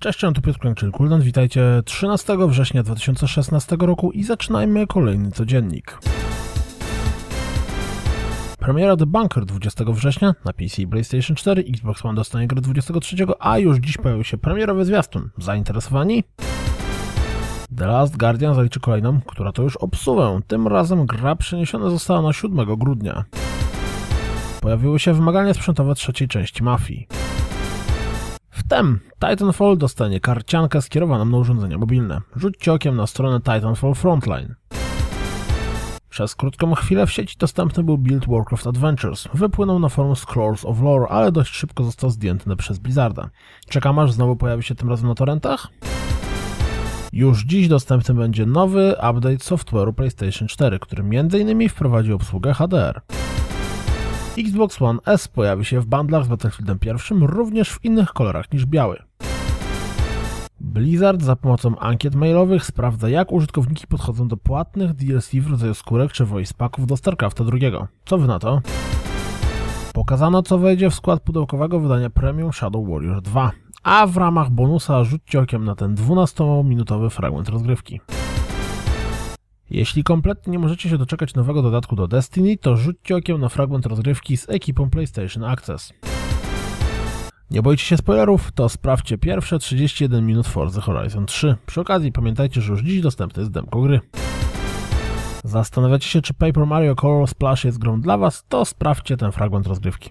Cześć, tu Piotr Klęczyl Kuldan. Witajcie 13 września 2016 roku i zaczynajmy kolejny codziennik. Premiera The Bunker 20 września na PC, PlayStation 4, Xbox One dostanie grę 23, a już dziś pojawił się premierowy zwiastun. Zainteresowani? The Last Guardian zaliczy kolejną, która to już obsuwę. Tym razem gra przeniesiona została na 7 grudnia. Pojawiły się wymagania sprzętowe trzeciej części Mafii. Wtem Titanfall dostanie karciankę skierowaną na urządzenia mobilne. Rzućcie okiem na stronę Titanfall Frontline. Przez krótką chwilę w sieci dostępny był build Warcraft Adventures. Wypłynął na forum Scrolls of Lore, ale dość szybko został zdjęty przez Blizzarda. Czekam aż znowu pojawi się tym razem na torrentach? Już dziś dostępny będzie nowy update software'u PlayStation 4, który m.in. wprowadzi obsługę HDR. Xbox One S pojawi się w bundlach z Battlefieldem I, również w innych kolorach niż biały. Blizzard za pomocą ankiet mailowych sprawdza, jak użytkowniki podchodzą do płatnych DLC w rodzaju skórek czy voice packów do StarCrafta II. Co wy na to? Pokazano, co wejdzie w skład pudełkowego wydania Premium Shadow Warrior 2, a w ramach bonusa rzućcie okiem na ten 12-minutowy fragment rozgrywki. Jeśli kompletnie nie możecie się doczekać nowego dodatku do Destiny, to rzućcie okiem na fragment rozgrywki z ekipą PlayStation Access. Nie boicie się spoilerów? To sprawdźcie pierwsze 31 minut Forza Horizon 3. Przy okazji pamiętajcie, że już dziś dostępny jest demko gry. Zastanawiacie się, czy Paper Mario Color Splash jest grą dla Was? To sprawdźcie ten fragment rozgrywki.